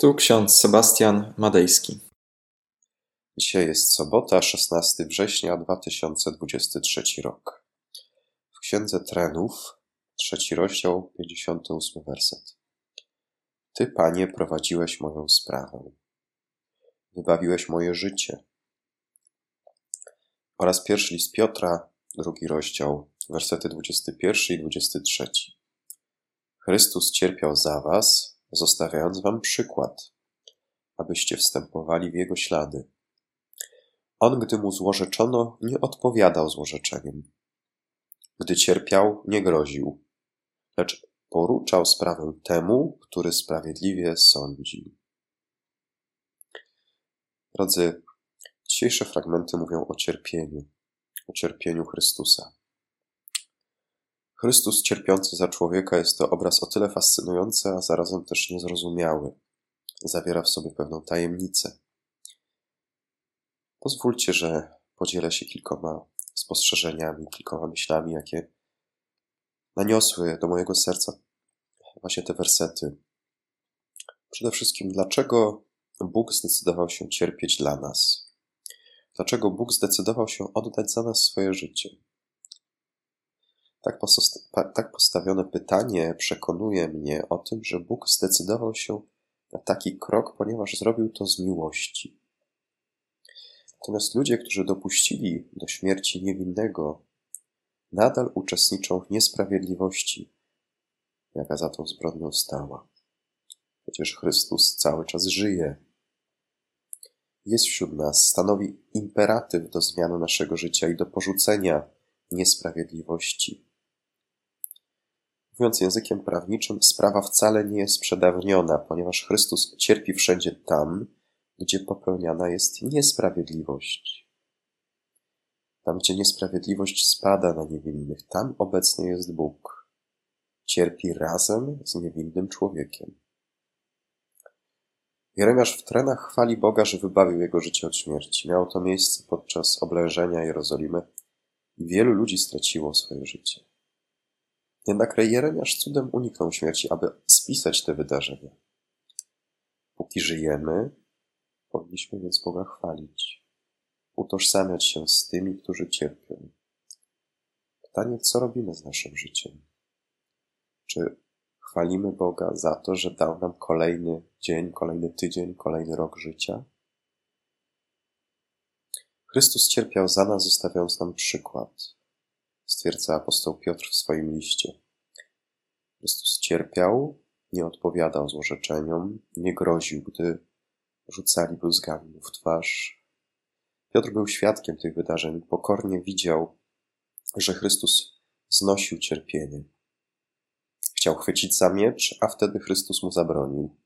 Tu ksiądz Sebastian Madejski. Dzisiaj jest sobota, 16 września 2023 rok. W Księdze Trenów, trzeci rozdział, 58 werset. Ty, Panie, prowadziłeś moją sprawę. Wybawiłeś moje życie. Oraz pierwszy list Piotra, drugi rozdział, wersety 21 i 23. Chrystus cierpiał za was, zostawiając wam przykład, abyście wstępowali w jego ślady. On, gdy mu złorzeczono, nie odpowiadał złorzeczeniem. Gdy cierpiał, nie groził, lecz poruczał sprawę temu, który sprawiedliwie sądzi. Drodzy, dzisiejsze fragmenty mówią o cierpieniu, o cierpieniu Chrystusa. Chrystus cierpiący za człowieka jest to obraz o tyle fascynujący, a zarazem też niezrozumiały. Zawiera w sobie pewną tajemnicę. Pozwólcie, że podzielę się kilkoma spostrzeżeniami, kilkoma myślami, jakie naniosły do mojego serca właśnie te wersety. Przede wszystkim, dlaczego Bóg zdecydował się cierpieć dla nas? Dlaczego Bóg zdecydował się oddać za nas swoje życie? Tak, tak postawione pytanie przekonuje mnie o tym, że Bóg zdecydował się na taki krok, ponieważ zrobił to z miłości. Natomiast ludzie, którzy dopuścili do śmierci niewinnego, nadal uczestniczą w niesprawiedliwości, jaka za tą zbrodnią stała. Przecież Chrystus cały czas żyje. Jest wśród nas, stanowi imperatyw do zmiany naszego życia i do porzucenia niesprawiedliwości. Mówiąc językiem prawniczym, sprawa wcale nie jest przedawniona, ponieważ Chrystus cierpi wszędzie tam, gdzie popełniana jest niesprawiedliwość. Tam, gdzie niesprawiedliwość spada na niewinnych, tam obecny jest Bóg. Cierpi razem z niewinnym człowiekiem. Jeremiasz w trenach chwali Boga, że wybawił jego życie od śmierci. Miało to miejsce podczas oblężenia Jerozolimy i wielu ludzi straciło swoje życie. Jednak Jeremiasz cudem uniknął śmierci, aby spisać te wydarzenia. Póki żyjemy, powinniśmy więc Boga chwalić, utożsamiać się z tymi, którzy cierpią. Pytanie, co robimy z naszym życiem? Czy chwalimy Boga za to, że dał nam kolejny dzień, kolejny tydzień, kolejny rok życia? Chrystus cierpiał za nas, zostawiając nam przykład stwierdza apostoł Piotr w swoim liście. Chrystus cierpiał, nie odpowiadał złorzeczeniom, nie groził, gdy rzucali bluzgami mu w twarz. Piotr był świadkiem tych wydarzeń, pokornie widział, że Chrystus znosił cierpienie. Chciał chwycić za miecz, a wtedy Chrystus mu zabronił.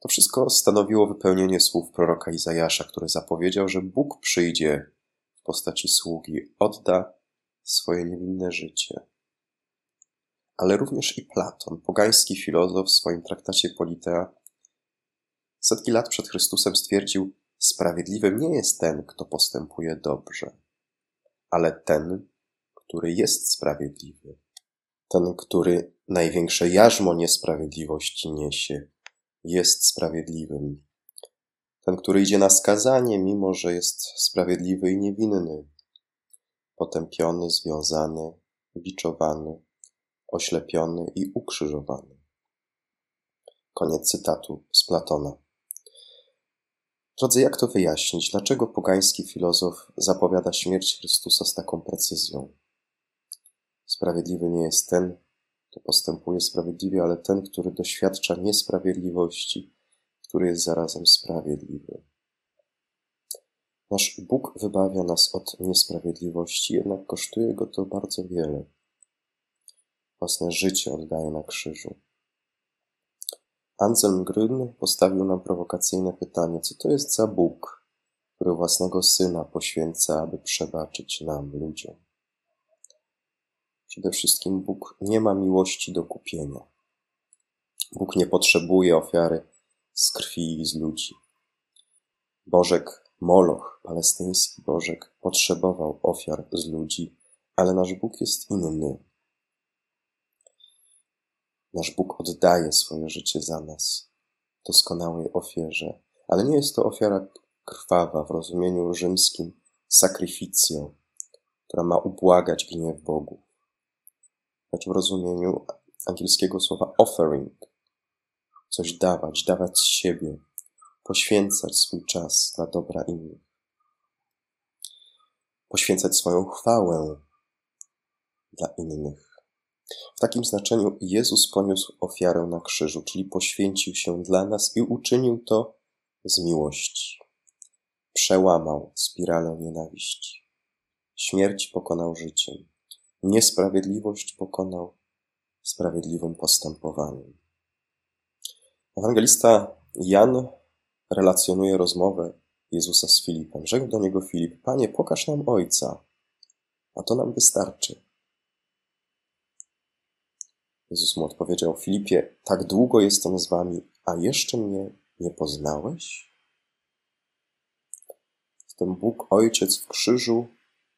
To wszystko stanowiło wypełnienie słów proroka Izajasza, który zapowiedział, że Bóg przyjdzie w postaci sługi, odda swoje niewinne życie. Ale również i Platon, pogański filozof w swoim traktacie Politea, setki lat przed Chrystusem stwierdził, sprawiedliwym nie jest ten, kto postępuje dobrze, ale ten, który jest sprawiedliwy. Ten, który największe jarzmo niesprawiedliwości niesie, jest sprawiedliwym. Ten, który idzie na skazanie, mimo że jest sprawiedliwy i niewinny potępiony, związany, biczowany, oślepiony i ukrzyżowany. Koniec cytatu z Platona. Drodzy, jak to wyjaśnić? Dlaczego pogański filozof zapowiada śmierć Chrystusa z taką precyzją? Sprawiedliwy nie jest ten, kto postępuje sprawiedliwie, ale ten, który doświadcza niesprawiedliwości, który jest zarazem sprawiedliwy. Nasz Bóg wybawia nas od niesprawiedliwości, jednak kosztuje go to bardzo wiele. Własne życie oddaje na krzyżu. Anselm Grün postawił nam prowokacyjne pytanie, co to jest za Bóg, który własnego Syna poświęca, aby przebaczyć nam, ludziom. Przede wszystkim Bóg nie ma miłości do kupienia. Bóg nie potrzebuje ofiary z krwi i z ludzi. Bożek Moloch, palestyński bożek, potrzebował ofiar z ludzi, ale nasz Bóg jest inny. Nasz Bóg oddaje swoje życie za nas. doskonałej ofierze, ale nie jest to ofiara krwawa w rozumieniu rzymskim sacrificio, która ma ubłagać gniew Bogu, lecz w rozumieniu angielskiego słowa offering, coś dawać, dawać z siebie, poświęcać swój czas dla dobra innych, poświęcać swoją chwałę dla innych. W takim znaczeniu Jezus poniósł ofiarę na krzyżu, czyli poświęcił się dla nas i uczynił to z miłości. Przełamał spiralę nienawiści. Śmierć pokonał życiem. Niesprawiedliwość pokonał sprawiedliwym postępowaniem. Ewangelista Jan relacjonuje rozmowę Jezusa z Filipem. Rzekł do niego Filip: Panie, pokaż nam Ojca, a to nam wystarczy. Jezus mu odpowiedział: Filipie, tak długo jestem z wami, a jeszcze mnie nie poznałeś? Ten Bóg Ojciec w krzyżu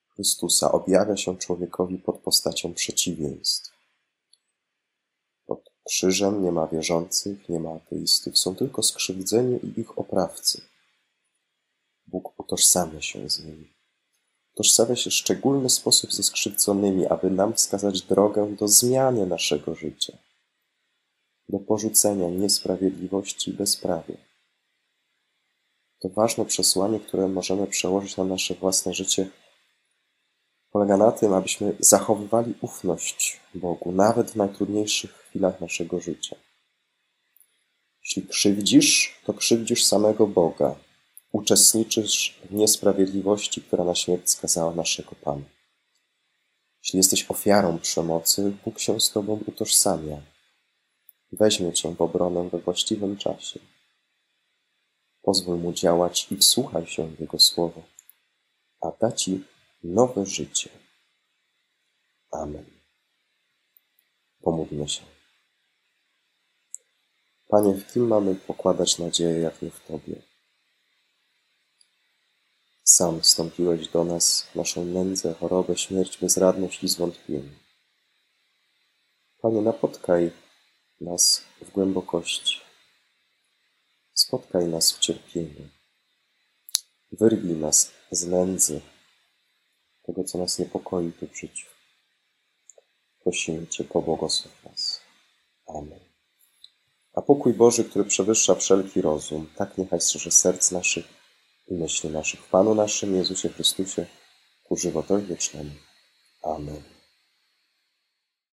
Chrystusa objawia się człowiekowi pod postacią przeciwieństw. Krzyżem nie ma wierzących, nie ma ateistów, są tylko skrzywdzeni i ich oprawcy. Bóg utożsamia się z nimi. Utożsamia się w szczególny sposób ze skrzywdzonymi, aby nam wskazać drogę do zmiany naszego życia, do porzucenia niesprawiedliwości i bezprawia. To ważne przesłanie, które możemy przełożyć na nasze własne życie, polega na tym, abyśmy zachowywali ufność Bogu, nawet w najtrudniejszych chwilach naszego życia. Jeśli krzywdzisz, to krzywdzisz samego Boga, uczestniczysz w niesprawiedliwości, która na śmierć skazała naszego Pana. Jeśli jesteś ofiarą przemocy, Bóg się z Tobą utożsamia. Weźmie Cię w obronę we właściwym czasie. Pozwól Mu działać i wsłuchaj się w Jego słowo, a da Ci nowe życie. Amen. Pomódlmy się. Panie, w kim mamy pokładać nadzieję, jak nie w Tobie? Sam wstąpiłeś do nas w naszą nędzę, chorobę, śmierć, bezradność i zwątpienie. Panie, napotkaj nas w głębokości. Spotkaj nas w cierpieniu. Wyrwij nas z nędzy, tego, co nas niepokoi tu w życiu. Prosimy Cię, pobłogosław nas. Amen. A pokój Boży, który przewyższa wszelki rozum, tak niechaj strzeże serc naszych i myśli naszych w Panu naszym Jezusie Chrystusie ku żywotowi wiecznemu. Amen.